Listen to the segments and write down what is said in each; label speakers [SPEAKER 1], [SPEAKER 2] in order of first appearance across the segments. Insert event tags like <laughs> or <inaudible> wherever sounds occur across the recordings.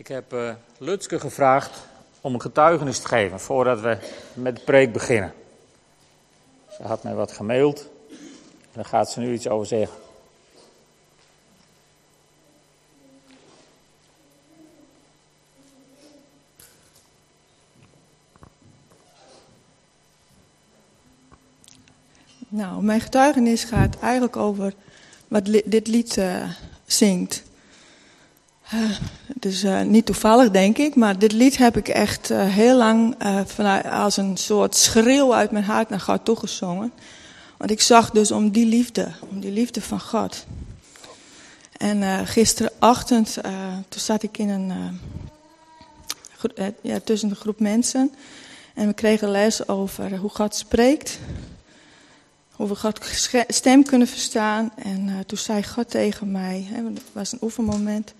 [SPEAKER 1] Ik heb uh, Lutske gevraagd om een getuigenis te geven voordat we met de preek beginnen. Ze had mij wat gemaild daar gaat ze nu iets over zeggen.
[SPEAKER 2] Nou, mijn getuigenis gaat eigenlijk over wat dit lied uh, zingt. Is uh, niet toevallig, denk ik, maar dit lied heb ik echt heel lang vanuit, als een soort schreeuw uit mijn hart naar God toegezongen. Want ik zag dus om die liefde, om die liefde van God. En gisterochtend, toen zat ik in een, ja, tussen een groep mensen. En we kregen les over hoe God spreekt hoe we Gods stem kunnen verstaan. En toen zei God tegen mij, hè, het was een oefenmoment.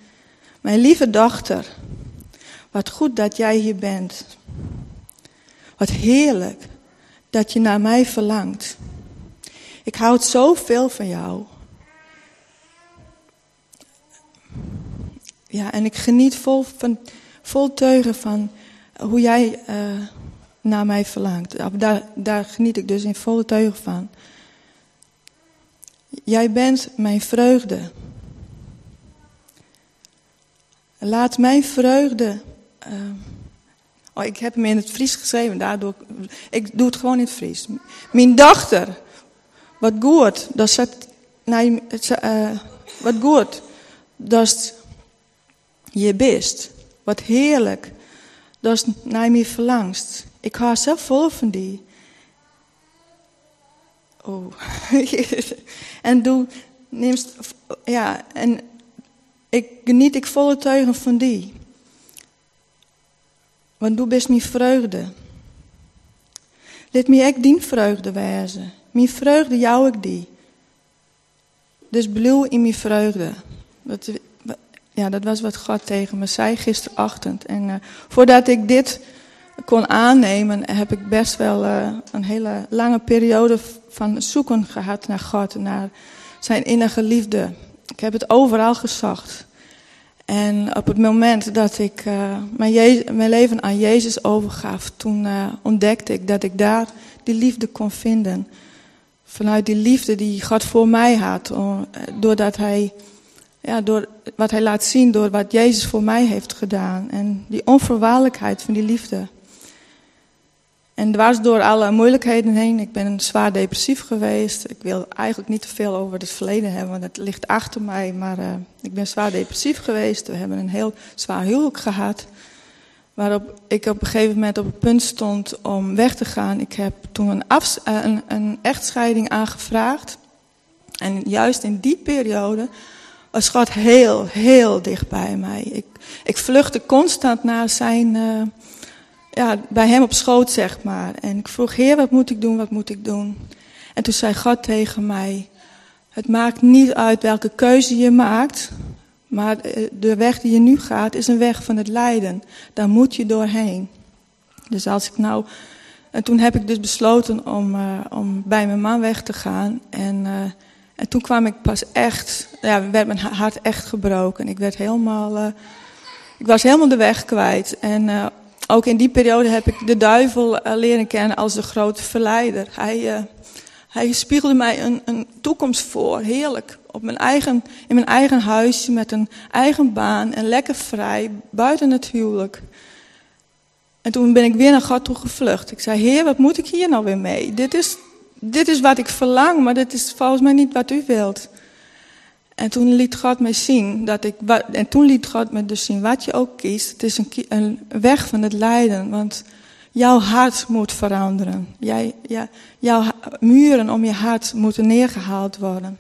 [SPEAKER 2] Mijn lieve dochter, wat goed dat jij hier bent. Wat heerlijk dat je naar mij verlangt. Ik houd zoveel van jou. Ja, en ik geniet vol, van, vol teugen van hoe jij uh, naar mij verlangt. Daar, daar geniet ik dus in volle teugen van. Jij bent mijn vreugde. Laat mijn vreugde. Uh, oh, ik heb hem in het Fries geschreven, daardoor. Ik doe het gewoon in het Fries. Mijn dochter, wat goed, dat zat. Nee, uh, wat goed, dat je best. Wat heerlijk, dat naar mij verlangst. Ik hou zelf vol van die. Oh. <laughs> en doe, neemst, ja, en ik geniet ik volle teugen van die. Want doe best mijn vreugde. Let me ik dien vreugde wezen. Mijn vreugde jou ik die. Dus blauw in mijn vreugde. Ja, dat was wat God tegen me zei gisterochtend. En uh, voordat ik dit kon aannemen, heb ik best wel uh, een hele lange periode van zoeken gehad naar God, naar zijn innige liefde. Ik heb het overal gezocht. En op het moment dat ik uh, mijn, mijn, leven aan Jezus overgaf, toen uh, ontdekte ik dat ik daar die liefde kon vinden. Vanuit die liefde die God voor mij had, doordat hij, ja, door wat hij laat zien, door wat Jezus voor mij heeft gedaan. En die onvoorwaardelijkheid van die liefde. En dwars door alle moeilijkheden heen, ik ben zwaar depressief geweest. Ik wil eigenlijk niet te veel over het verleden hebben, want het ligt achter mij. Maar uh, ik ben zwaar depressief geweest. We hebben een heel zwaar huwelijk gehad. Waarop ik op een gegeven moment op het punt stond om weg te gaan. Ik heb toen een, uh, een, een echtscheiding aangevraagd. En juist in die periode was God heel, heel dicht bij mij. Ik, ik vluchtte constant naar zijn... Uh, ja, bij hem op schoot, zeg maar. En ik vroeg, Heer, wat moet ik doen, wat moet ik doen? En toen zei God tegen mij, het maakt niet uit welke keuze je maakt, maar de weg die je nu gaat is een weg van het lijden. Daar moet je doorheen. Dus als ik nou. En toen heb ik dus besloten om, uh, om bij mijn man weg te gaan. En, uh, en toen kwam ik pas echt. Ja, werd mijn hart echt gebroken. Ik werd helemaal. Ik was helemaal de weg kwijt. En ook in die periode heb ik de duivel uh, leren kennen als de grote verleider. Hij, uh, hij spiegelde mij een, een, toekomst voor, heerlijk. Op mijn eigen, in mijn eigen huisje met een eigen baan en lekker vrij, buiten het huwelijk. En toen ben ik weer naar God toe gevlucht. Ik zei, Heer, wat moet ik hier nou weer mee? Dit is, dit is wat ik verlang, maar dit is volgens mij niet wat u wilt. En toen liet God mij zien dat ik. En toen liet God me dus zien wat je ook kiest. Het is een, een weg van het lijden. Want jouw hart moet veranderen. Jij, ja, jouw muren om je hart moeten neergehaald worden.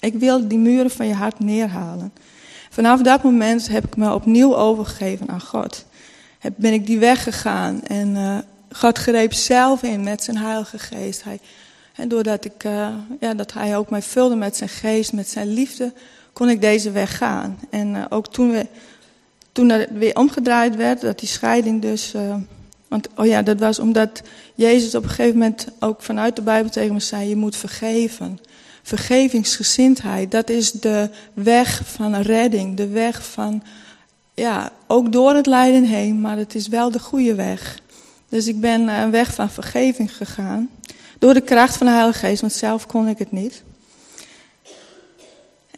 [SPEAKER 2] Ik wil die muren van je hart neerhalen. Vanaf dat moment heb ik me opnieuw overgegeven aan God. Heb, ben ik die weg gegaan. En uh, God greep zelf in met zijn Heilige Geest. Hij en doordat ik, uh, ja, dat hij ook mij vulde met zijn geest, met zijn liefde, kon ik deze weg gaan. En uh, ook toen, we, toen er weer omgedraaid werd, dat die scheiding dus. Uh, want oh ja, dat was omdat Jezus op een gegeven moment ook vanuit de Bijbel tegen me zei: Je moet vergeven. Vergevingsgezindheid, dat is de weg van redding, de weg van ja, ook door het lijden heen, maar het is wel de goede weg. Dus ik ben een weg van vergeving gegaan. Door de kracht van de Heilige Geest, want zelf kon ik het niet.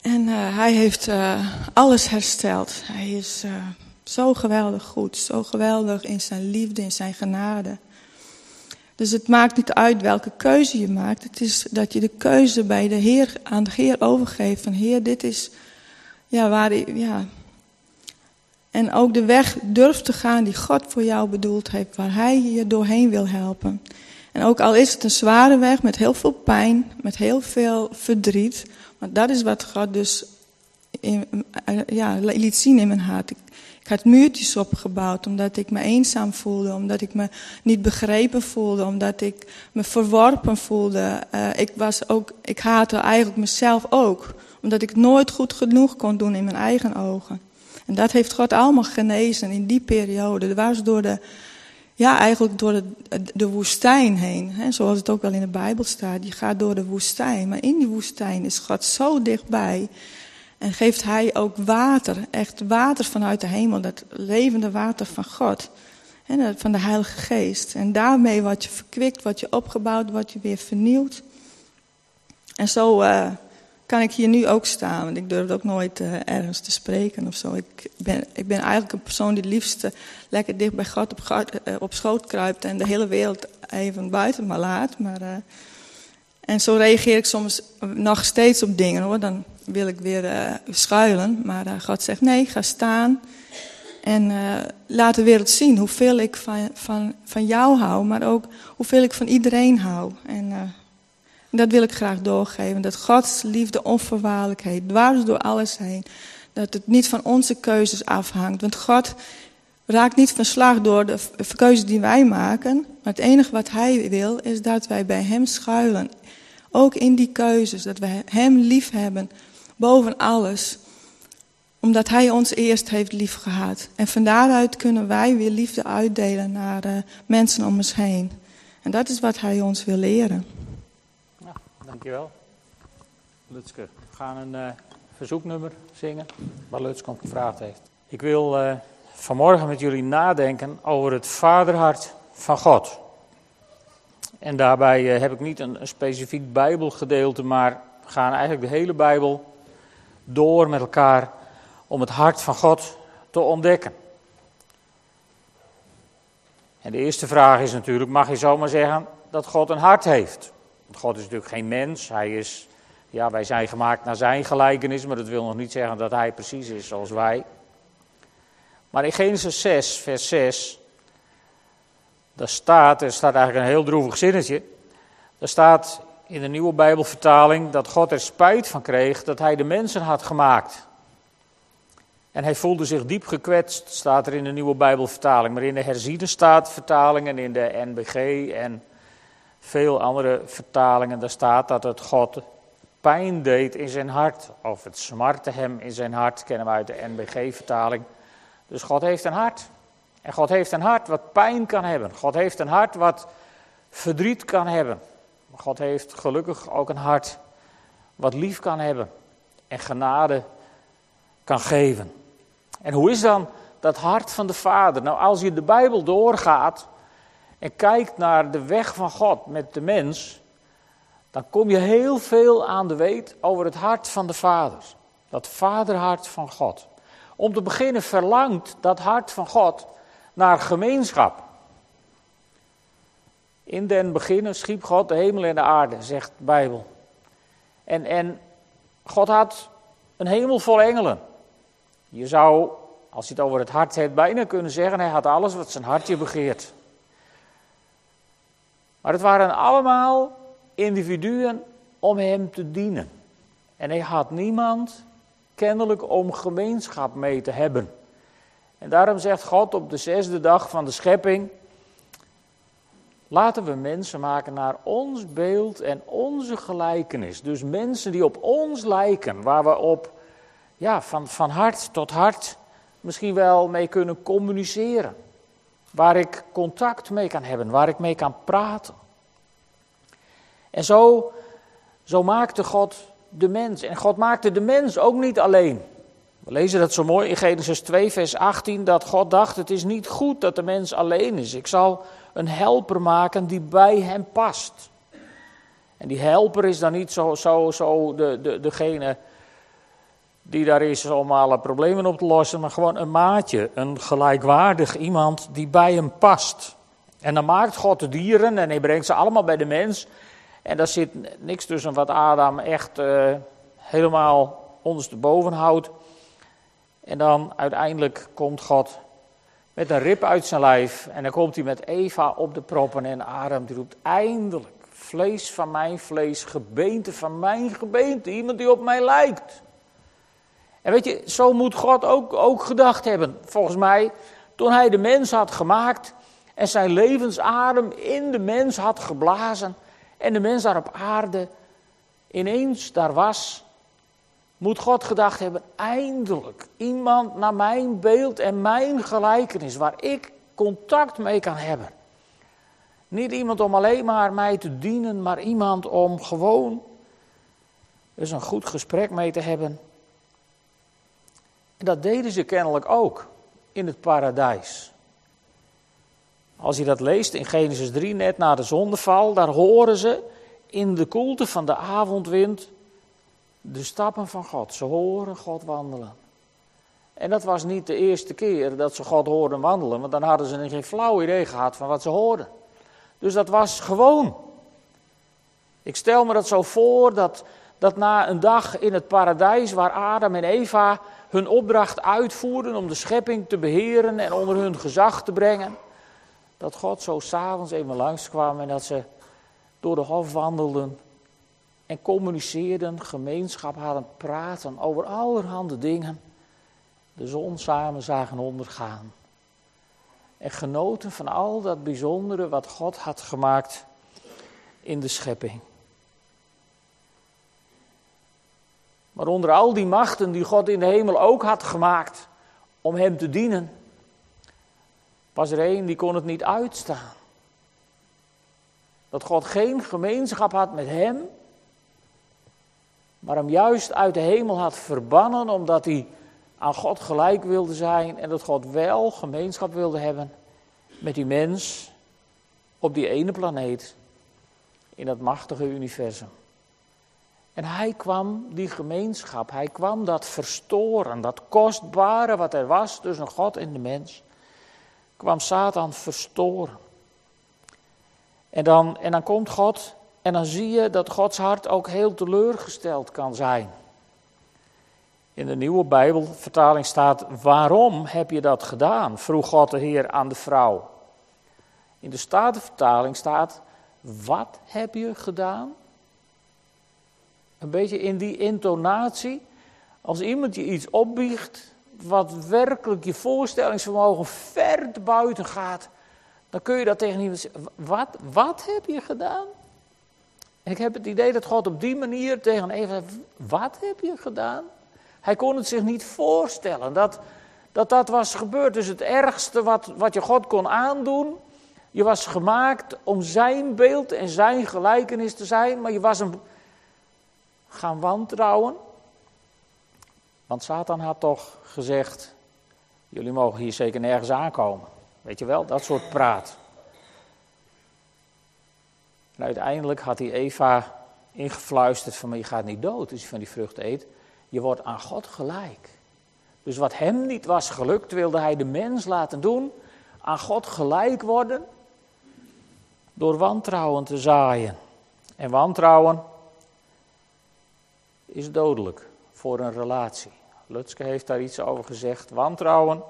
[SPEAKER 2] En uh, hij heeft uh, alles hersteld. Hij is uh, zo geweldig goed, zo geweldig in zijn liefde, in zijn genade. Dus het maakt niet uit welke keuze je maakt. Het is dat je de keuze bij de Heer, aan de Heer overgeeft. Van Heer, dit is ja, waar, ja. En ook de weg durft te gaan die God voor jou bedoeld heeft. Waar Hij je doorheen wil helpen. En ook al is het een zware weg met heel veel pijn, met heel veel verdriet. Maar dat is wat God dus in, ja, liet zien in mijn hart. Ik, ik had muurtjes opgebouwd omdat ik me eenzaam voelde, omdat ik me niet begrepen voelde, omdat ik me verworpen voelde. Uh, ik, was ook, ik haatte eigenlijk mezelf ook, omdat ik nooit goed genoeg kon doen in mijn eigen ogen. En dat heeft God allemaal genezen in die periode. Dat was door de, ja, eigenlijk door de, de woestijn heen. Hè, zoals het ook wel in de Bijbel staat. Je gaat door de woestijn. Maar in die woestijn is God zo dichtbij. En geeft hij ook water. Echt water vanuit de hemel. Dat levende water van God. Hè, van de Heilige Geest. En daarmee wat je verkwikt, wat je opgebouwd, wat je weer vernieuwt. En zo uh, kan ik hier nu ook staan. Want ik durf ook nooit uh, ergens te spreken of zo. Ik ben, ik ben eigenlijk een persoon die het liefst lekker dicht bij God op, uh, op schoot kruipt en de hele wereld even buiten laat. Maar, uh, en zo reageer ik soms nog steeds op dingen hoor. Dan wil ik weer schuilen. Maar God zegt nee, ga staan. En laat de wereld zien hoeveel ik van, van, van jou hou, maar ook hoeveel ik van iedereen hou. En dat wil ik graag doorgeven. Dat Gods liefde onvoorwaardelijk heet, dwars door alles heen. Dat het niet van onze keuzes afhangt. Want God raakt niet van slag door de keuzes die wij maken. Maar het enige wat Hij wil is dat wij bij Hem schuilen. Ook in die keuzes. Dat wij Hem lief hebben boven alles. Omdat Hij ons eerst heeft lief gehad. En van daaruit kunnen wij weer liefde uitdelen naar de mensen om ons heen. En dat is wat Hij ons wil leren.
[SPEAKER 1] Dankjewel. Lutske, we gaan een uh, verzoeknummer zingen, waar Lutske om gevraagd heeft. Ik wil uh, vanmorgen met jullie nadenken over het vaderhart van God. En daarbij uh, heb ik niet een, een, specifiek Bijbelgedeelte, maar we gaan eigenlijk de hele Bijbel door met elkaar om het hart van God te ontdekken. En de eerste vraag is natuurlijk, mag je zomaar zeggen dat God een hart heeft? Want God is natuurlijk geen mens. Hij is, ja, wij zijn gemaakt naar zijn gelijkenis, maar dat wil nog niet zeggen dat hij precies is zoals wij. Maar in Genesis 6, vers 6, daar staat, er staat eigenlijk een heel droevig zinnetje. Daar staat in de nieuwe Bijbelvertaling dat God er spijt van kreeg dat hij de mensen had gemaakt. En hij voelde zich diep gekwetst, staat er in de nieuwe Bijbelvertaling. Maar in de herziene staatvertaling en in de NBG en veel andere vertalingen, daar staat dat het God pijn deed in zijn hart. Of het smartte hem in zijn hart, kennen we uit de NBG-vertaling. Dus God heeft een hart. En God heeft een hart wat pijn kan hebben. God heeft een hart wat verdriet kan hebben. God heeft gelukkig ook een hart wat lief kan hebben. En genade kan geven. En hoe is dan dat hart van de Vader? Nou, als je de Bijbel doorgaat, en kijkt naar de weg van God met de mens, dan kom je heel veel aan de weet over het hart van de Vader. Dat vaderhart van God. Om te beginnen verlangt dat hart van God naar gemeenschap. In den beginnen schiep God de hemel en de aarde, zegt de Bijbel. En, en God had een hemel vol engelen. Je zou, als je het over het hart hebt, bijna kunnen zeggen: hij had alles wat zijn hartje begeert. Maar het waren allemaal individuen om hem te dienen. En hij had niemand kennelijk om gemeenschap mee te hebben. En daarom zegt God op de zesde dag van de schepping: Laten we mensen maken naar ons beeld en onze gelijkenis. Dus mensen die op ons lijken, waar we op ja, van, van hart tot hart misschien wel mee kunnen communiceren. Waar ik contact mee kan hebben, waar ik mee kan praten. En zo, zo maakte God de mens. En God maakte de mens ook niet alleen. We lezen dat zo mooi in Genesis 2, vers 18, dat God dacht: Het is niet goed dat de mens alleen is. Ik zal een helper maken die bij hem past. En die helper is dan niet zo, zo, zo de, de, degene die daar is om alle problemen op te lossen, maar gewoon een maatje, een gelijkwaardig iemand die bij hem past. En dan maakt God de dieren en hij brengt ze allemaal bij de mens. En daar zit niks tussen wat Adam echt uh, helemaal ondersteboven houdt. En dan uiteindelijk komt God met een rib uit zijn lijf. En dan komt hij met Eva op de proppen en Adam roept eindelijk. Vlees van mijn vlees, gebeente van mijn gebeente. Iemand die op mij lijkt. En weet je, zo moet God ook, ook gedacht hebben. Volgens mij, toen hij de mens had gemaakt en zijn levensadem in de mens had geblazen. En de mens daar op aarde ineens daar was. Moet God gedacht hebben, eindelijk iemand naar mijn beeld en mijn gelijkenis, waar ik contact mee kan hebben. Niet iemand om alleen maar mij te dienen, maar iemand om gewoon eens een goed gesprek mee te hebben. En dat deden ze kennelijk ook in het paradijs. Als je dat leest in Genesis 3, net na de zondeval, daar horen ze in de koelte van de avondwind de stappen van God. Ze horen God wandelen. En dat was niet de eerste keer dat ze God hoorden wandelen, want dan hadden ze geen flauw idee gehad van wat ze hoorden. Dus dat was gewoon. Ik stel me dat zo voor dat, dat na een dag in het paradijs waar Adam en Eva hun opdracht uitvoerden om de schepping te beheren en onder hun gezag te brengen, dat God zo s'avonds even langskwam en dat ze door de hof wandelden en communiceerden, gemeenschap hadden, praten over allerhande dingen. De zon samen zagen ondergaan. En genoten van al dat bijzondere wat God had gemaakt in de schepping. Maar onder al die machten die God in de hemel ook had gemaakt om hem te dienen, was er één die kon het niet uitstaan. Dat God geen gemeenschap had met hem, maar hem juist uit de hemel had verbannen omdat hij aan God gelijk wilde zijn en dat God wel gemeenschap wilde hebben met die mens op die ene planeet in dat machtige universum. En hij kwam die gemeenschap, hij kwam dat verstoren, dat kostbare wat er was tussen God en de mens, kwam Satan verstoren. En dan, en dan komt God en dan zie je dat Gods hart ook heel teleurgesteld kan zijn. In de nieuwe Bijbelvertaling staat: Waarom heb je dat gedaan? vroeg God de Heer aan de vrouw. In de Statenvertaling staat: Wat heb je gedaan? Een beetje in die intonatie. Als iemand je iets opbiecht, wat werkelijk je voorstellingsvermogen ver te buiten gaat, dan kun je dat tegen iemand zeggen: Wat, wat heb je gedaan? Ik heb het idee dat God op die manier tegen Eva Wat heb je gedaan? Hij kon het zich niet voorstellen dat dat, dat was gebeurd. Dus het ergste wat, wat je God kon aandoen. Je was gemaakt om zijn beeld en zijn gelijkenis te zijn, maar je was hem gaan wantrouwen. Want Satan had toch gezegd: Jullie mogen hier zeker nergens aankomen. Weet je wel, dat soort praat. En uiteindelijk had hij Eva ingefluisterd van, je gaat niet dood als je van die vrucht eet. Je wordt aan God gelijk. Dus wat hem niet was gelukt, wilde hij de mens laten doen. Aan God gelijk worden. Door wantrouwen te zaaien. En wantrouwen is dodelijk voor een relatie. Lutske heeft daar iets over gezegd. Wantrouwen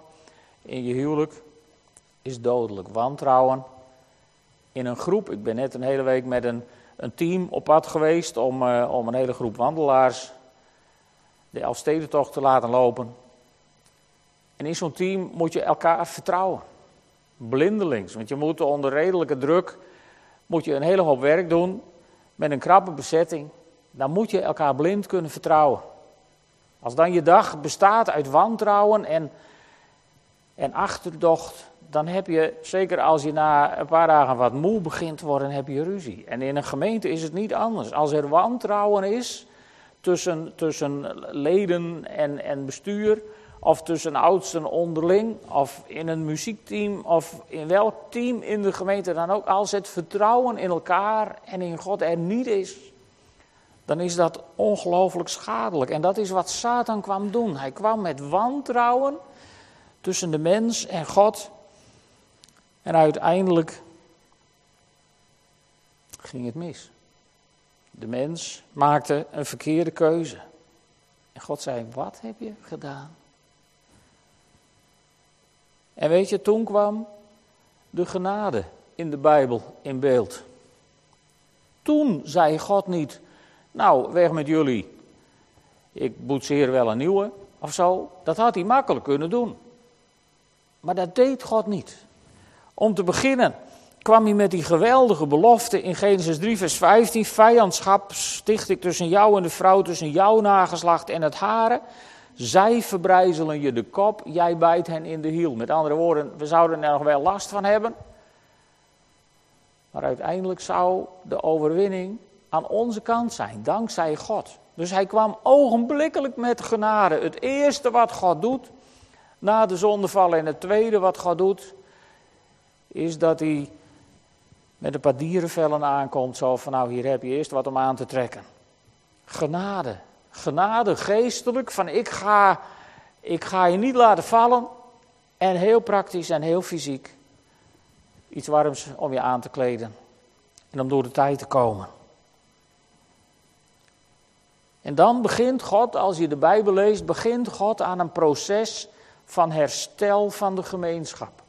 [SPEAKER 1] in je huwelijk is dodelijk. Wantrouwen in een groep. Ik ben net een hele week met een, een team op pad geweest om, uh, om een hele groep wandelaars de Elfstedentocht te laten lopen. En in zo'n team moet je elkaar vertrouwen. Blindelings, want je moet onder redelijke druk moet je een hele hoop werk doen met een krappe bezetting. Dan moet je elkaar blind kunnen vertrouwen. Als dan je dag bestaat uit wantrouwen en, en achterdocht, dan heb je, zeker als je na een paar dagen wat moe begint te worden, heb je ruzie. En in een gemeente is het niet anders. Als er wantrouwen is, tussen, tussen leden en, en bestuur, of tussen oudsten onderling, of in een muziekteam, of in welk team in de gemeente dan ook, als het vertrouwen in elkaar en in God er niet is, dan is dat ongelooflijk schadelijk. En dat is wat Satan kwam doen. Hij kwam met wantrouwen tussen de mens en God. En uiteindelijk ging het mis. De mens maakte een verkeerde keuze. En God zei: Wat heb je gedaan? En weet je, toen kwam de genade in de Bijbel in beeld. Toen zei God niet: Nou, weg met jullie. Ik boetseer wel een nieuwe of zo. Dat had hij makkelijk kunnen doen. Maar dat deed God niet. Om te beginnen kwam hij met die geweldige belofte in Genesis 3, vers 15. Vijandschap sticht ik tussen jou en de vrouw, tussen jouw nageslacht en het haren. Zij verbrijzelen je de kop, jij bijt hen in de hiel. Met andere woorden, we zouden er nog wel last van hebben. Maar uiteindelijk zou de overwinning aan onze kant zijn, dankzij God. Dus hij kwam ogenblikkelijk met genade. Het eerste wat God doet na de zondeval en het tweede wat God doet, is dat hij met een paar dierenvellen aankomt. Zo van nou hier heb je eerst wat om aan te trekken. Genade. Genade geestelijk van ik ga, ik ga je niet laten vallen. En heel praktisch en heel fysiek. Iets warms om je aan te kleden. En om door de tijd te komen. En dan begint God, als je de Bijbel leest, begint God aan een proces van herstel van de gemeenschap.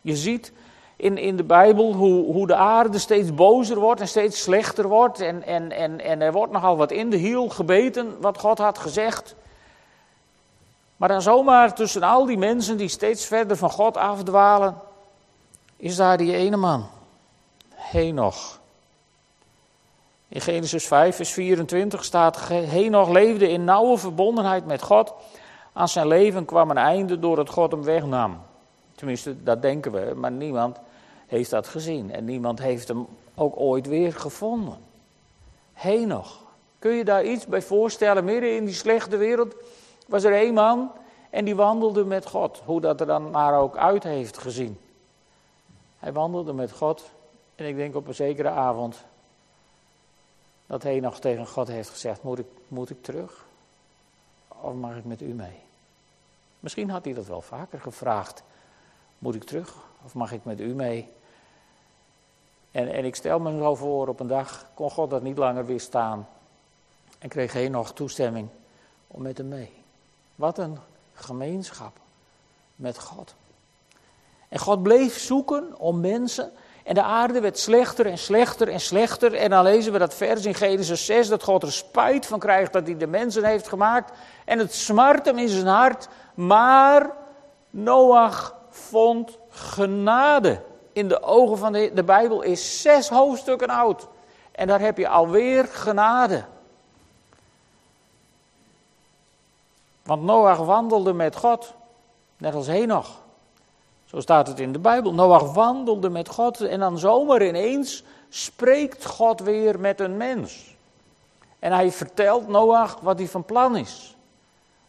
[SPEAKER 1] Je ziet in, in de Bijbel hoe, hoe de aarde steeds bozer wordt en steeds slechter wordt. En, en, en, en er wordt nogal wat in de hiel gebeten, wat God had gezegd. Maar dan zomaar tussen al die mensen die steeds verder van God afdwalen, is daar die ene man, Henoch. In Genesis 5, vers 24 staat: Henoch leefde in nauwe verbondenheid met God. Aan zijn leven kwam een einde doordat God hem wegnam. Tenminste, dat denken we, maar niemand heeft dat gezien. En niemand heeft hem ook ooit weer gevonden. Henoch. Kun je daar iets bij voorstellen? Midden in die slechte wereld was er één man en die wandelde met God. Hoe dat er dan maar ook uit heeft gezien. Hij wandelde met God en ik denk op een zekere avond dat Henoch tegen God heeft gezegd: Moet ik, moet ik terug? Of mag ik met u mee? Misschien had hij dat wel vaker gevraagd. Moet ik terug of mag ik met u mee? En, en ik stel me zo voor, op een dag kon God dat niet langer weerstaan. En kreeg hij nog toestemming om met hem mee. Wat een gemeenschap met God. En God bleef zoeken om mensen. En de aarde werd slechter en slechter en slechter. En dan lezen we dat vers in Genesis 6 dat God er spijt van krijgt dat hij de mensen heeft gemaakt. En het smart hem in zijn hart. Maar Noach vond genade in de ogen van de, de Bijbel is zes hoofdstukken oud. En daar heb je alweer genade. Want Noach wandelde met God, net als Henoch. Zo staat het in de Bijbel. Noach wandelde met God en dan zomaar ineens spreekt God weer met een mens. En hij vertelt Noach wat hij van plan is.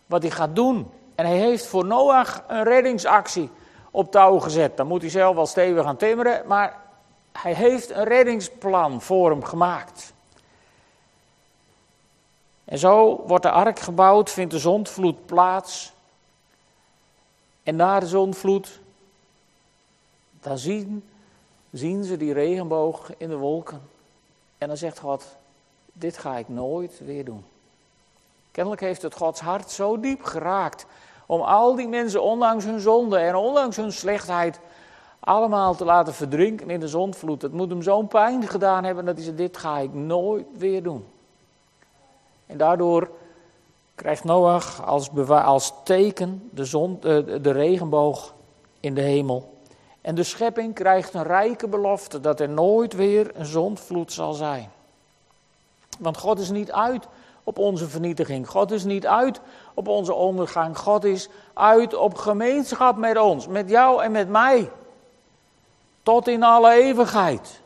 [SPEAKER 1] Wat hij gaat doen. En hij heeft voor Noach een reddingsactie op touw gezet. Dan moet hij zelf wel stevig gaan timmeren, maar hij heeft een reddingsplan voor hem gemaakt. En zo wordt de ark gebouwd, vindt de zondvloed plaats. En na de zondvloed, dan zien, zien ze die regenboog in de wolken. En dan zegt God, dit ga ik nooit weer doen. Kennelijk heeft het Gods hart zo diep geraakt om al die mensen, ondanks hun zonde en ondanks hun slechtheid, allemaal te laten verdrinken in de zondvloed. Het moet hem zo'n pijn gedaan hebben dat hij zei: Dit ga ik nooit weer doen. En daardoor krijgt Noach als, als teken de, zon, de, de regenboog in de hemel. En de schepping krijgt een rijke belofte dat er nooit weer een zondvloed zal zijn. Want God is niet uit op onze vernietiging. God is niet uit op onze ondergang. God is uit op gemeenschap met ons, met jou en met mij. Tot in alle eeuwigheid.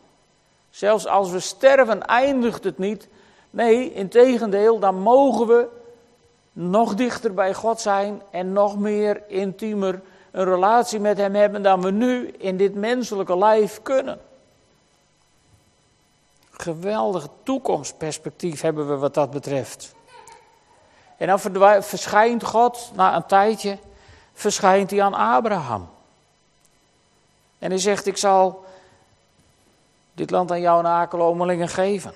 [SPEAKER 1] Zelfs als we sterven, eindigt het niet Nee, in tegendeel, dan mogen we nog dichter bij God zijn en nog meer intiemer een relatie met Hem hebben dan we nu in dit menselijke lijf kunnen. Geweldig toekomstperspectief hebben we wat dat betreft. En dan verschijnt God, na een tijdje, verschijnt hij aan Abraham. En hij zegt, ik zal dit land aan jouw nakomelingen geven.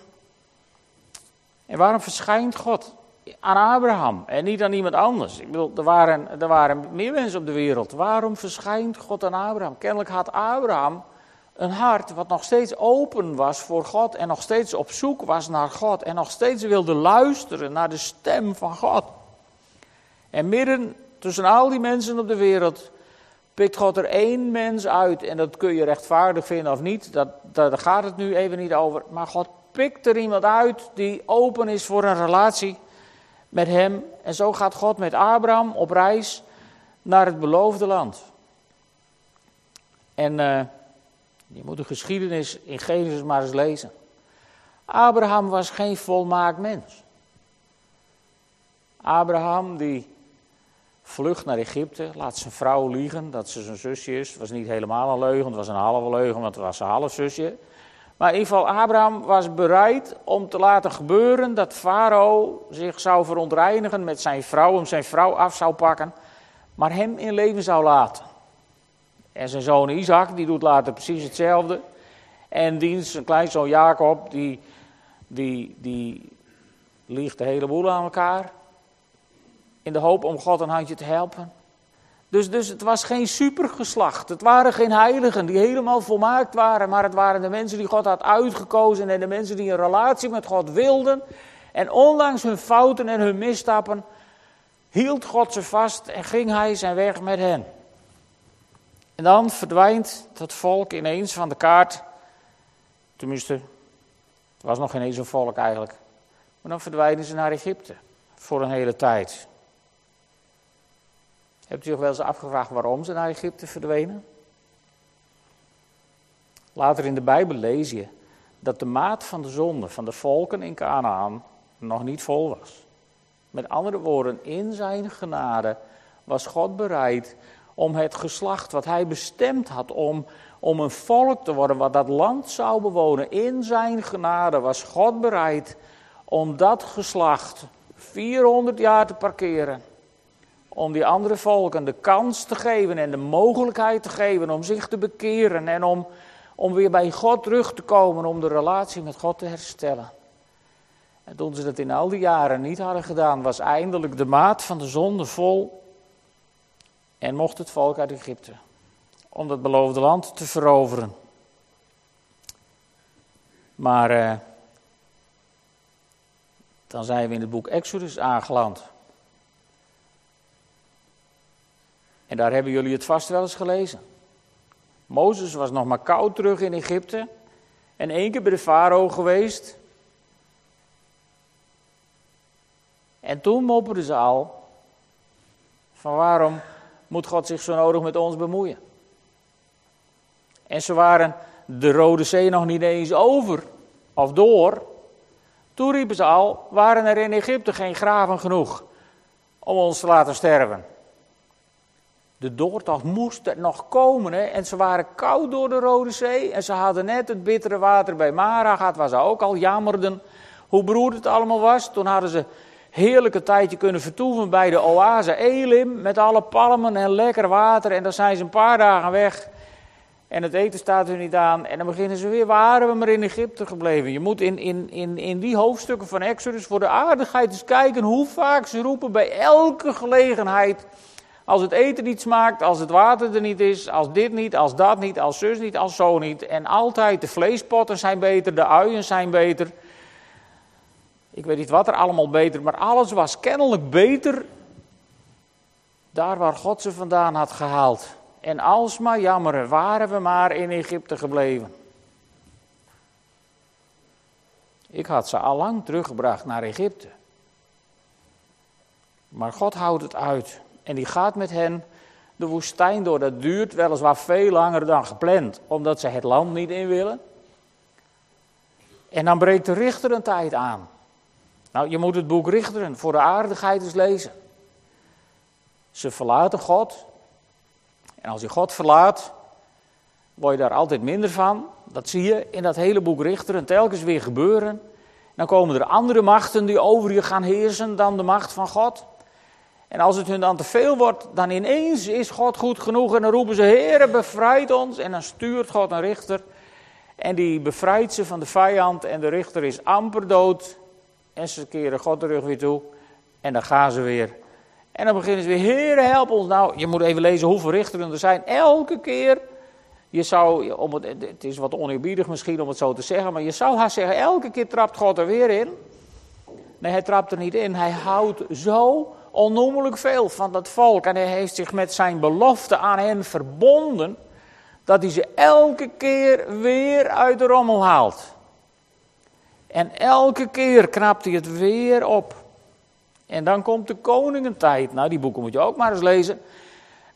[SPEAKER 1] En waarom verschijnt God aan Abraham en niet aan iemand anders? Ik bedoel, er waren, er waren meer mensen op de wereld. Waarom verschijnt God aan Abraham? Kennelijk had Abraham een hart wat nog steeds open was voor God en nog steeds op zoek was naar God en nog steeds wilde luisteren naar de stem van God. En midden tussen al die mensen op de wereld pikt God er één mens uit. En dat kun je rechtvaardig vinden of niet, dat, daar gaat het nu even niet over. Maar God pikt er iemand uit die open is voor een relatie met hem. En zo gaat God met Abraham op reis naar het beloofde land. En uh, je moet de geschiedenis in Genesis maar eens lezen. Abraham was geen volmaakt mens. Abraham die vlucht naar Egypte, laat zijn vrouw liegen dat ze zijn zusje is. Was niet helemaal een leugen, het was een halve leugen, want het was zijn half zusje. Maar in ieder geval, Abraham was bereid om te laten gebeuren dat Farao zich zou verontreinigen met zijn vrouw, om zijn vrouw af zou pakken, maar hem in leven zou laten. En zijn zoon Isaac, die doet later precies hetzelfde. En diens, zijn kleinzoon Jacob, die, die, die liegt de hele boel aan elkaar in de hoop om God een handje te helpen. Dus, dus het was geen supergeslacht. Het waren geen heiligen die helemaal volmaakt waren. Maar het waren de mensen die God had uitgekozen. En de mensen die een relatie met God wilden. En ondanks hun fouten en hun misstappen. hield God ze vast en ging hij zijn weg met hen. En dan verdwijnt dat volk ineens van de kaart. Tenminste, het was nog geen eens een volk eigenlijk. Maar dan verdwijnen ze naar Egypte. Voor een hele tijd. Hebt u zich wel eens afgevraagd waarom ze naar Egypte verdwenen? Later in de Bijbel lees je dat de maat van de zonde van de volken in Canaan nog niet vol was. Met andere woorden, in zijn genade was God bereid om het geslacht wat hij bestemd had om, om een volk te worden wat dat land zou bewonen. In zijn genade was God bereid om dat geslacht 400 jaar te parkeren om die andere volken de kans te geven en de mogelijkheid te geven om zich te bekeren en om, om weer bij God terug te komen, om de relatie met God te herstellen. En toen ze dat in al die jaren niet hadden gedaan, was eindelijk de maat van de zonde vol en mocht het volk uit Egypte om dat beloofde land te veroveren. Maar eh, dan zijn we in het boek Exodus aangeland. En daar hebben jullie het vast wel eens gelezen. Mozes was nog maar koud terug in Egypte. En één keer bij de farao geweest. En toen mopperden ze al. Van waarom moet God zich zo nodig met ons bemoeien? En ze waren de Rode Zee nog niet eens over of door. Toen riepen ze al, waren er in Egypte geen graven genoeg om ons te laten sterven. De doortocht moest er nog komen. Hè? En ze waren koud door de Rode Zee. En ze hadden net het bittere water bij Mara gehad, waar ze ook al jammerden hoe beroerd het allemaal was. Toen hadden ze heerlijke tijdje kunnen vertoeven bij de oase Elim. Met alle palmen en lekker water. En dan zijn ze een paar dagen weg. En het eten staat er niet aan. En dan beginnen ze weer, waren we maar in Egypte gebleven. Je moet in, in, in, in die hoofdstukken van Exodus voor de aardigheid eens kijken hoe vaak ze roepen bij elke gelegenheid als het eten niet smaakt, als het water er niet is, als dit niet, als dat niet, als zus niet, als zo niet. En altijd de vleespotten zijn beter, de uien zijn beter. Ik weet niet wat er allemaal beter, maar alles was kennelijk beter daar waar God ze vandaan had gehaald. En alsmaar jammeren, waren we maar in Egypte gebleven. Ik had ze al lang teruggebracht naar Egypte. Maar God houdt het uit. En die gaat met hen de woestijn door. Dat duurt weliswaar veel langer dan gepland, omdat ze het land niet in willen. En dan breekt de richter een tijd aan. Nou, je moet het boek Richteren voor de aardigheid eens lezen. Ze verlaten God. En als je God verlaat, word je daar altijd minder van. Dat zie je in dat hele boek Richteren telkens weer gebeuren. Dan komen er andere machten die over je gaan heersen dan de macht van God. En als het hun dan te veel wordt, dan ineens is God goed genoeg en dan roepen ze, Heere, bevrijd ons. En dan stuurt God een richter en die bevrijdt ze van de vijand en de richter is amper dood. En ze keren God de rug weer toe en dan gaan ze weer. En dan beginnen ze weer, Heere, help ons. Nou, je moet even lezen hoeveel richteren er zijn. Elke keer, je zou, om het, het is wat oneerbiedig misschien om het zo te zeggen, maar je zou haast zeggen, elke keer trapt God er weer in. Nee, hij trapt er niet in. Hij houdt zo onnoemelijk veel van dat volk. En hij heeft zich met zijn belofte aan hen verbonden. Dat hij ze elke keer weer uit de rommel haalt. En elke keer knapt hij het weer op. En dan komt de koningentijd. Nou, die boeken moet je ook maar eens lezen.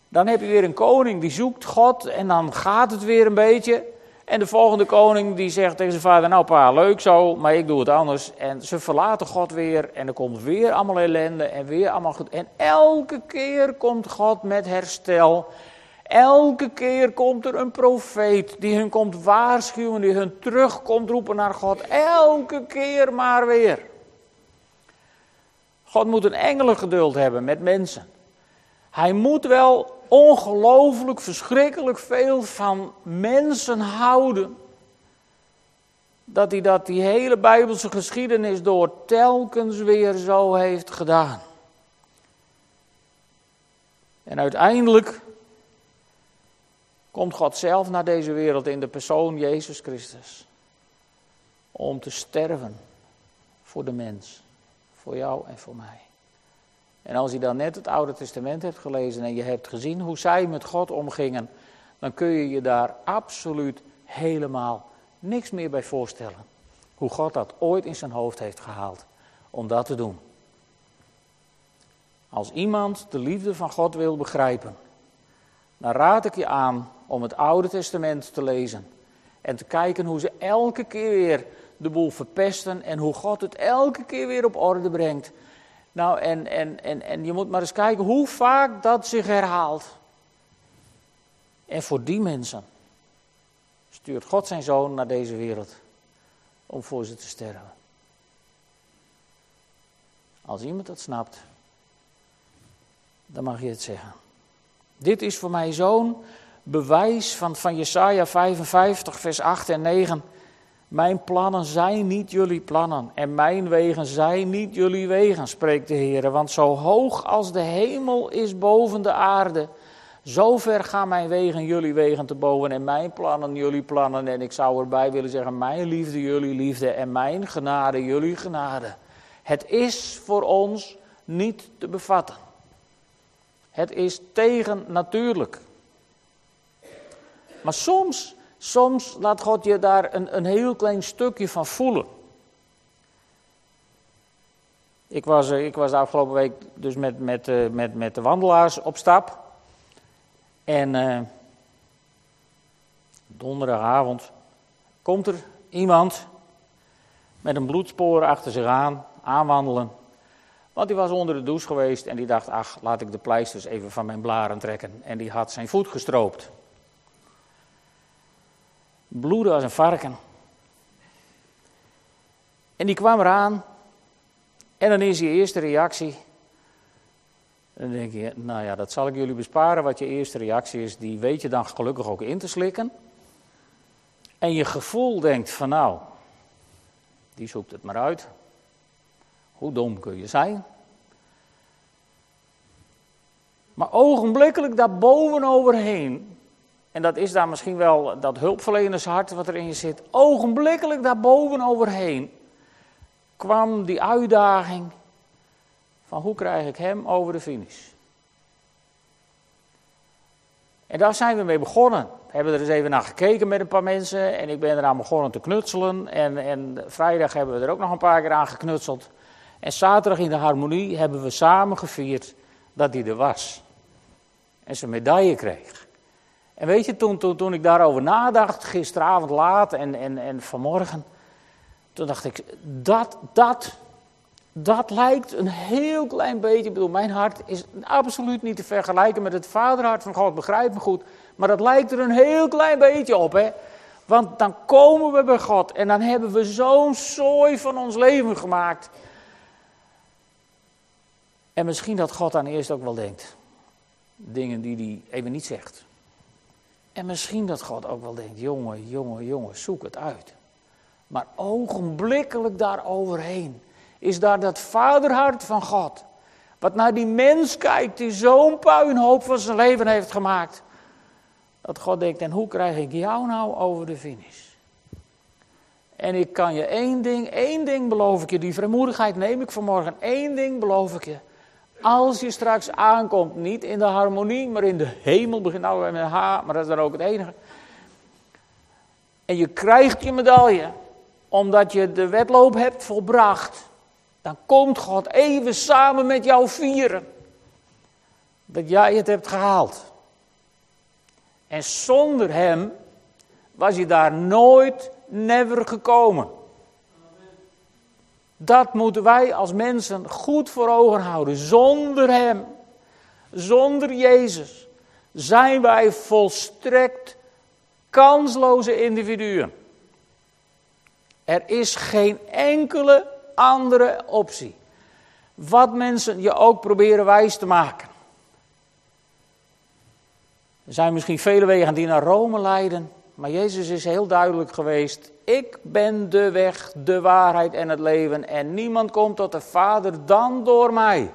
[SPEAKER 1] Dan heb je weer een koning die zoekt God en dan gaat het weer een beetje. En de volgende koning die zegt tegen zijn vader, nou pa, leuk zo, maar ik doe het anders. En ze verlaten God weer en er komt weer allemaal ellende en weer allemaal goed. En elke keer komt God met herstel. Elke keer komt er een profeet die hun komt waarschuwen, die hun terugkomt roepen naar God. Elke keer maar weer. God moet een engelengeduld hebben met mensen. Hij moet wel ongelooflijk, verschrikkelijk veel van mensen houden. Dat hij dat die hele Bijbelse geschiedenis door telkens weer zo heeft gedaan. En uiteindelijk komt God zelf naar deze wereld in de persoon Jezus Christus. Om te sterven voor de mens, voor jou en voor mij. En als je dan net het Oude Testament hebt gelezen en je hebt gezien hoe zij met God omgingen, dan kun je je daar absoluut helemaal niks meer bij voorstellen. Hoe God dat ooit in zijn hoofd heeft gehaald om dat te doen. Als iemand de liefde van God wil begrijpen, dan raad ik je aan om het Oude Testament te lezen. En te kijken hoe ze elke keer weer de boel verpesten en hoe God het elke keer weer op orde brengt. Nou, en, en, en, en je moet maar eens kijken hoe vaak dat zich herhaalt. En voor die mensen stuurt God zijn zoon naar deze wereld om voor ze te sterven. Als iemand dat snapt, dan mag je het zeggen. Dit is voor mij zo'n bewijs van, van Jesaja 55, vers 8 en 9. Mijn plannen zijn niet jullie plannen en mijn wegen zijn niet jullie wegen, spreekt de Heer. Want zo hoog als de hemel is boven de aarde, zo ver gaan mijn wegen jullie wegen te boven en mijn plannen jullie plannen. En ik zou erbij willen zeggen, mijn liefde jullie liefde en mijn genade jullie genade. Het is voor ons niet te bevatten. Het is tegen natuurlijk. Maar soms Soms laat God je daar een, een heel klein stukje van voelen. Ik was, eh, ik was de afgelopen week dus met, met, eh, met, met de wandelaars op stap. En uh, donderdagavond komt er iemand met een bloedspoor achter zich aan, aanwandelen. Want die was onder de douche geweest en die dacht, ach, laat ik de pleisters even van mijn blaren trekken. En die had zijn voet gestroopt bloeden als een varken. En die kwam eraan. En dan is je eerste reactie. Dan denk je, nou ja, dat zal ik jullie besparen. Wat je eerste reactie is, die weet je dan gelukkig ook in te slikken. En je gevoel denkt van nou, die zoekt het maar uit. Hoe dom kun je zijn? Maar ogenblikkelijk daar bovenoverheen en dat is daar misschien wel dat hulpverlenershart wat er in je zit. Ogenblikkelijk daarboven overheen kwam die uitdaging van hoe krijg ik hem over de finish. En daar zijn we mee begonnen. We hebben er eens even naar gekeken met een paar mensen en ik ben eraan begonnen te knutselen. En, en vrijdag hebben we er ook nog een paar keer aan geknutseld. En zaterdag in de harmonie hebben we samen gevierd dat hij er was. En zijn medaille kreeg. En weet je, toen, toen, ik daarover nadacht, gisteravond laat en, en, en vanmorgen, toen dacht ik, dat, dat, Dat lijkt een heel klein beetje, ik bedoel, mijn hart is absoluut niet te vergelijken met het vaderhart van God, begrijp me goed. Maar dat lijkt er een heel klein beetje op, hè. Want dan komen we bij God en dan hebben we zo'n zooi van ons leven gemaakt. En misschien dat God dan eerst ook wel denkt. Dingen die hij even niet zegt. En misschien dat God ook wel denkt, jongen, jongen, jongen, zoek het uit. Maar ogenblikkelijk daar overheen is daar dat vaderhart van God. Wat naar die mens kijkt die zo'n puinhoop van zijn leven heeft gemaakt. Dat God denkt, en hoe krijg ik jou nou over de finish? En ik kan je één ding, één ding beloof ik je, die vrijmoedigheid neem ik vanmorgen, één ding beloof ik je. Als je straks aankomt, niet in de harmonie, maar in de hemel, begin nou met H, maar dat is dan ook het enige. En je krijgt je medaille, omdat je de wedloop hebt volbracht. Dan komt God even samen met jou vieren. Dat jij het hebt gehaald. En zonder hem was je daar nooit, never gekomen. Dat moeten wij als mensen goed voor ogen houden. Zonder Hem, zonder Jezus, zijn wij volstrekt kansloze individuen. Er is geen enkele andere optie. Wat mensen je ook proberen wijs te maken. Er zijn misschien vele wegen die naar Rome leiden, maar Jezus is heel duidelijk geweest. Ik ben de weg, de waarheid en het leven. En niemand komt tot de Vader dan door mij.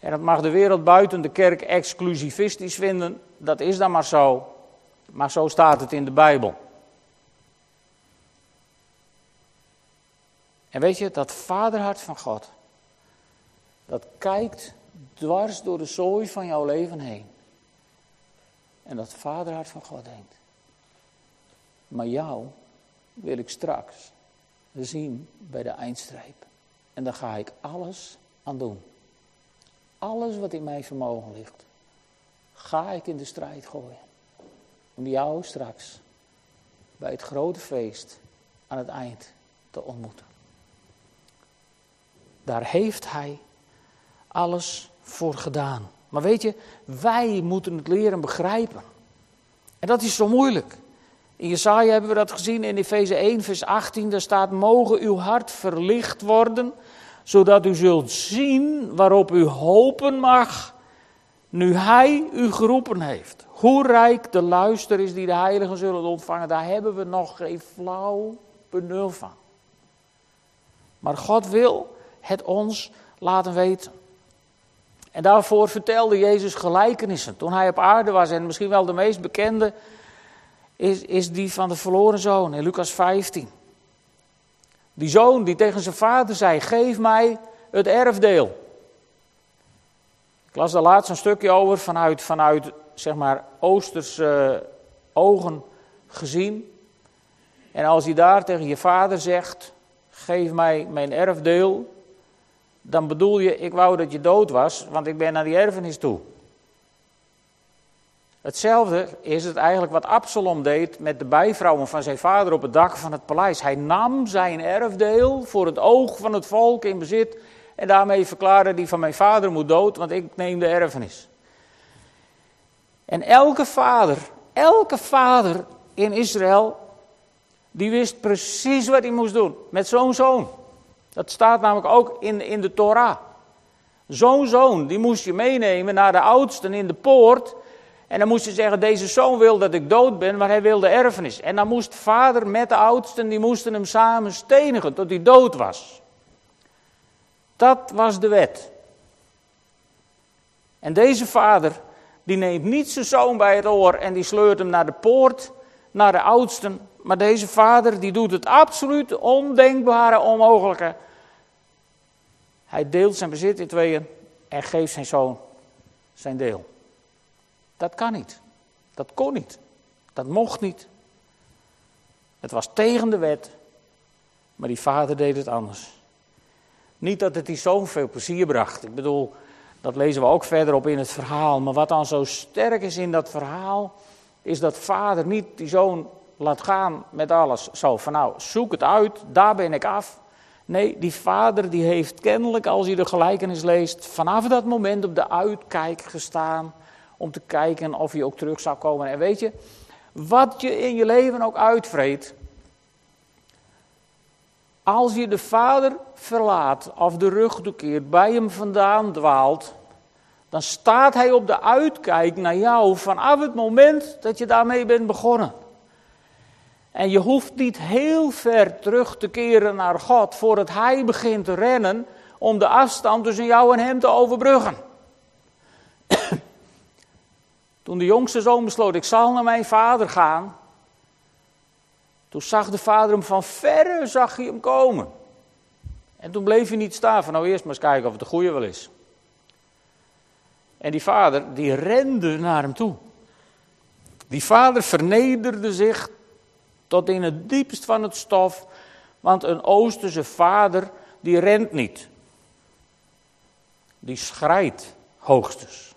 [SPEAKER 1] En dat mag de wereld buiten de kerk exclusivistisch vinden. Dat is dan maar zo. Maar zo staat het in de Bijbel. En weet je, dat vaderhart van God, dat kijkt dwars door de zooi van jouw leven heen. En dat vaderhart van God denkt, maar jou wil ik straks zien bij de eindstreep. En daar ga ik alles aan doen. Alles wat in mijn vermogen ligt, ga ik in de strijd gooien. Om jou straks bij het grote feest aan het eind te ontmoeten. Daar heeft hij alles voor gedaan. Maar weet je, wij moeten het leren begrijpen. En dat is zo moeilijk. In Jesaja hebben we dat gezien in Efeze 1, vers 18. Daar staat: Mogen uw hart verlicht worden, zodat u zult zien waarop u hopen mag, nu Hij u geroepen heeft. Hoe rijk de luister is die de heiligen zullen ontvangen, daar hebben we nog geen flauw benul van. Maar God wil het ons laten weten. En daarvoor vertelde Jezus gelijkenissen toen hij op aarde was. En misschien wel de meest bekende is, is die van de verloren zoon in Lucas 15. Die zoon die tegen zijn vader zei: Geef mij het erfdeel. Ik las daar laatst een stukje over vanuit, vanuit zeg maar, Oosterse ogen gezien. En als hij daar tegen je vader zegt: Geef mij mijn erfdeel, dan bedoel je: Ik wou dat je dood was, want ik ben naar die erfenis toe. Hetzelfde is het eigenlijk wat Absalom deed met de bijvrouwen van zijn vader op het dak van het paleis. Hij nam zijn erfdeel voor het oog van het volk in bezit en daarmee verklaarde hij van mijn vader moet dood, want ik neem de erfenis. En elke vader, elke vader in Israël, die wist precies wat hij moest doen met zo'n zoon. Dat staat namelijk ook in, in de Torah. Zo'n zoon, die moest je meenemen naar de oudsten in de poort en dan moest je zeggen, deze zoon wil dat ik dood ben, maar hij wilde erfenis. En dan moest vader met de oudsten, die moesten hem samen stenigen tot hij dood was. Dat was de wet. En deze vader, die neemt niet zijn zoon bij het oor en die sleurt hem naar de poort, naar de oudsten. Maar deze vader, die doet het absoluut ondenkbare, onmogelijke. Hij deelt zijn bezit in tweeën en geeft zijn zoon zijn deel. Dat kan niet. Dat kon niet. Dat mocht niet. Het was tegen de wet, maar die vader deed het anders. Niet dat het die zoon veel plezier bracht. Ik bedoel, dat lezen we ook verderop in het verhaal. Maar wat dan zo sterk is in dat verhaal, is dat vader niet die zoon laat gaan met alles. Zo van nou, zoek het uit, daar ben ik af. Nee, die vader die heeft kennelijk, als je de gelijkenis leest, vanaf dat moment op de uitkijk gestaan om te kijken of hij ook terug zou komen. En weet je, wat je in je leven ook uitvreet, als je de vader verlaat of de rug toekeert, bij hem vandaan dwaalt, dan staat hij op de uitkijk naar jou vanaf het moment dat je daarmee bent begonnen. En je hoeft niet heel ver terug te keren naar God voordat hij begint te rennen om de afstand tussen jou en hem te overbruggen. <coughs> Toen de jongste zoon besloot, ik zal naar mijn vader gaan, toen zag de vader hem van verre, zag hij hem komen. En toen bleef hij niet staan van nou eerst maar eens kijken of het de goede wel is. En die vader, die rende naar hem toe. Die vader vernederde zich tot in het diepst van het stof, want een Oosterse vader, die rent niet. Die schrijdt hoogstens.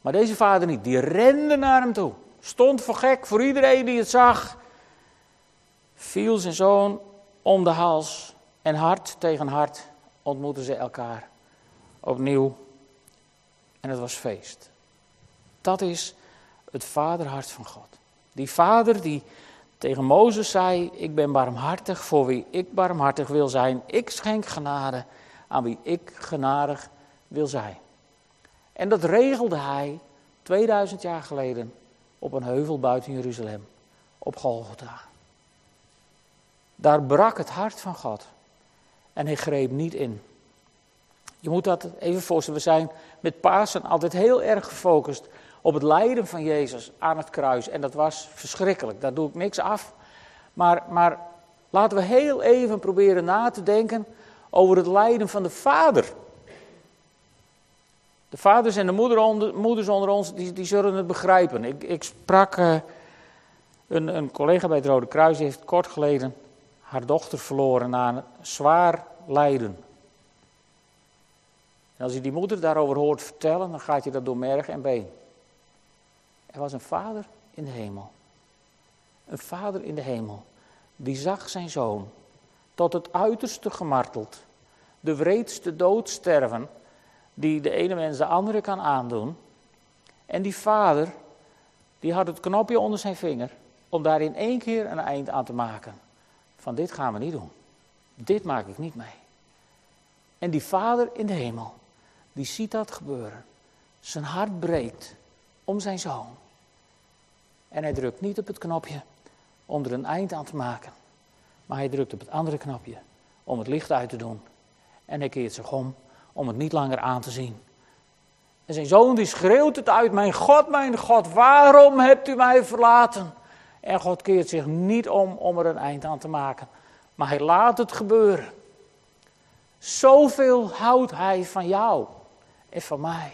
[SPEAKER 1] Maar deze vader niet, die rende naar hem toe. Stond voor gek voor iedereen die het zag. Viel zijn zoon om de hals en hart tegen hart ontmoetten ze elkaar opnieuw. En het was feest. Dat is het vaderhart van God. Die vader die tegen Mozes zei: Ik ben barmhartig voor wie ik barmhartig wil zijn. Ik schenk genade aan wie ik genadig wil zijn. En dat regelde hij 2000 jaar geleden op een heuvel buiten Jeruzalem, op Golgotha. Daar brak het hart van God en hij greep niet in. Je moet dat even voorstellen. We zijn met Pasen altijd heel erg gefocust op het lijden van Jezus aan het kruis. En dat was verschrikkelijk, daar doe ik niks af. Maar, maar laten we heel even proberen na te denken over het lijden van de Vader. De vaders en de onder, moeders onder ons, die, die zullen het begrijpen. Ik, ik sprak uh, een, een collega bij het Rode Kruis, heeft kort geleden haar dochter verloren na een zwaar lijden. En als je die moeder daarover hoort vertellen, dan gaat je dat door merg en been. Er was een vader in de hemel. Een vader in de hemel. Die zag zijn zoon tot het uiterste gemarteld. De wreedste dood sterven. Die de ene mens de andere kan aandoen. En die vader, die had het knopje onder zijn vinger. Om daar in één keer een eind aan te maken. Van dit gaan we niet doen. Dit maak ik niet mee. En die vader in de hemel, die ziet dat gebeuren. Zijn hart breekt om zijn zoon. En hij drukt niet op het knopje om er een eind aan te maken. Maar hij drukt op het andere knopje om het licht uit te doen. En hij keert zich om om het niet langer aan te zien. En zijn zoon die schreeuwt het uit, mijn God, mijn God, waarom hebt u mij verlaten? En God keert zich niet om om er een eind aan te maken. Maar hij laat het gebeuren. Zoveel houdt hij van jou en van mij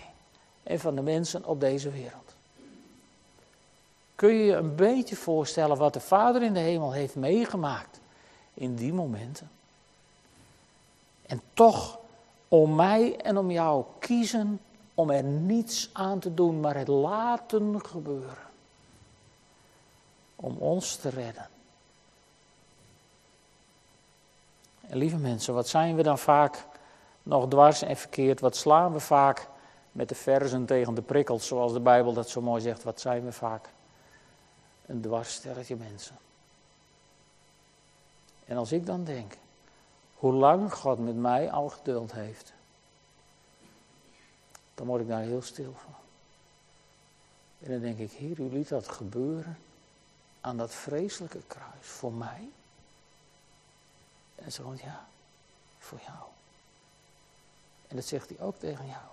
[SPEAKER 1] en van de mensen op deze wereld. Kun je je een beetje voorstellen wat de Vader in de hemel heeft meegemaakt in die momenten? En toch om mij en om jou kiezen om er niets aan te doen, maar het laten gebeuren. Om ons te redden. En lieve mensen, wat zijn we dan vaak nog dwars en verkeerd? Wat slaan we vaak met de verzen tegen de prikkels, zoals de Bijbel dat zo mooi zegt? Wat zijn we vaak? Een dwarssterretje mensen. En als ik dan denk, hoe lang God met mij al geduld heeft, dan word ik daar heel stil van. En dan denk ik, Heer, u liet dat gebeuren aan dat vreselijke kruis voor mij. En ze ja, voor jou. En dat zegt hij ook tegen jou.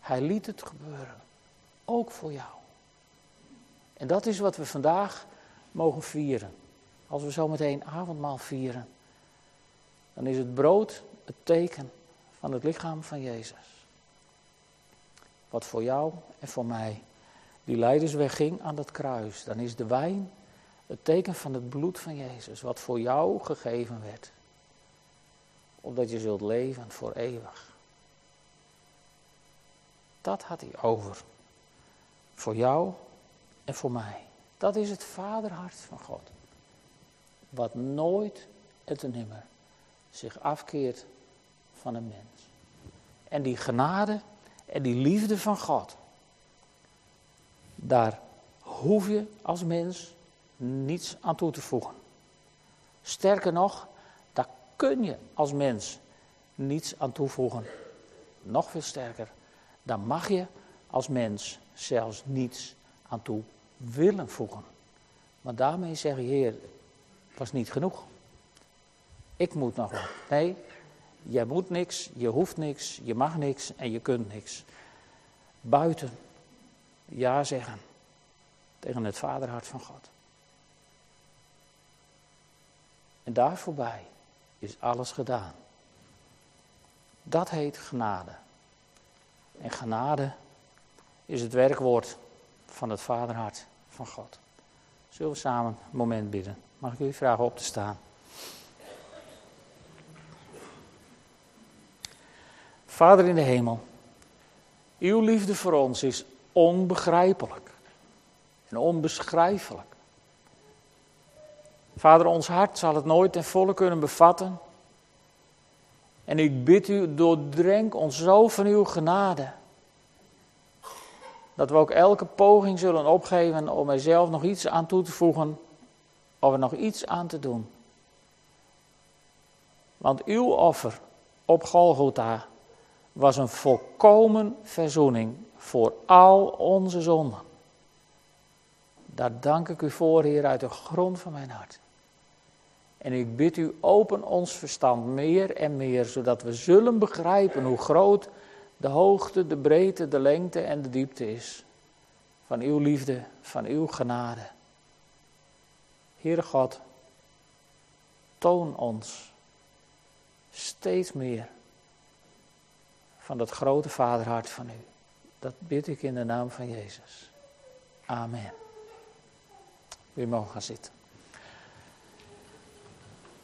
[SPEAKER 1] Hij liet het gebeuren, ook voor jou. En dat is wat we vandaag mogen vieren. Als we zo meteen avondmaal vieren, dan is het brood het teken van het lichaam van Jezus. Wat voor jou en voor mij die leidersweg ging aan dat kruis. Dan is de wijn het teken van het bloed van Jezus, wat voor jou gegeven werd. Opdat je zult leven voor eeuwig. Dat had hij over. Voor jou en voor mij. Dat is het vaderhart van God. Wat nooit te nimmer zich afkeert van een mens. En die genade en die liefde van God, daar hoef je als mens niets aan toe te voegen. Sterker nog, daar kun je als mens niets aan toevoegen. Nog veel sterker, daar mag je als mens zelfs niets aan toe willen voegen. Maar daarmee zeg je, Heer, was niet genoeg. Ik moet nog wat. Nee, jij moet niks, je hoeft niks, je mag niks en je kunt niks. Buiten ja zeggen tegen het vaderhart van God. En daar voorbij is alles gedaan. Dat heet genade. En genade is het werkwoord van het vaderhart van God. Zullen we samen een moment bidden? Mag ik u vragen op te staan? Vader in de hemel, uw liefde voor ons is onbegrijpelijk en onbeschrijfelijk. Vader, ons hart zal het nooit ten volle kunnen bevatten. En ik bid u, doordrenk ons zo van uw genade. Dat we ook elke poging zullen opgeven om er zelf nog iets aan toe te voegen. Of er nog iets aan te doen. Want uw offer op Golgotha was een volkomen verzoening voor al onze zonden. Daar dank ik u voor, Heer, uit de grond van mijn hart. En ik bid u, open ons verstand meer en meer, zodat we zullen begrijpen hoe groot de hoogte, de breedte, de lengte en de diepte is. Van uw liefde, van uw genade. Heere God, toon ons steeds meer van dat grote vaderhart van u. Dat bid ik in de naam van Jezus. Amen. We mogen gaan zitten.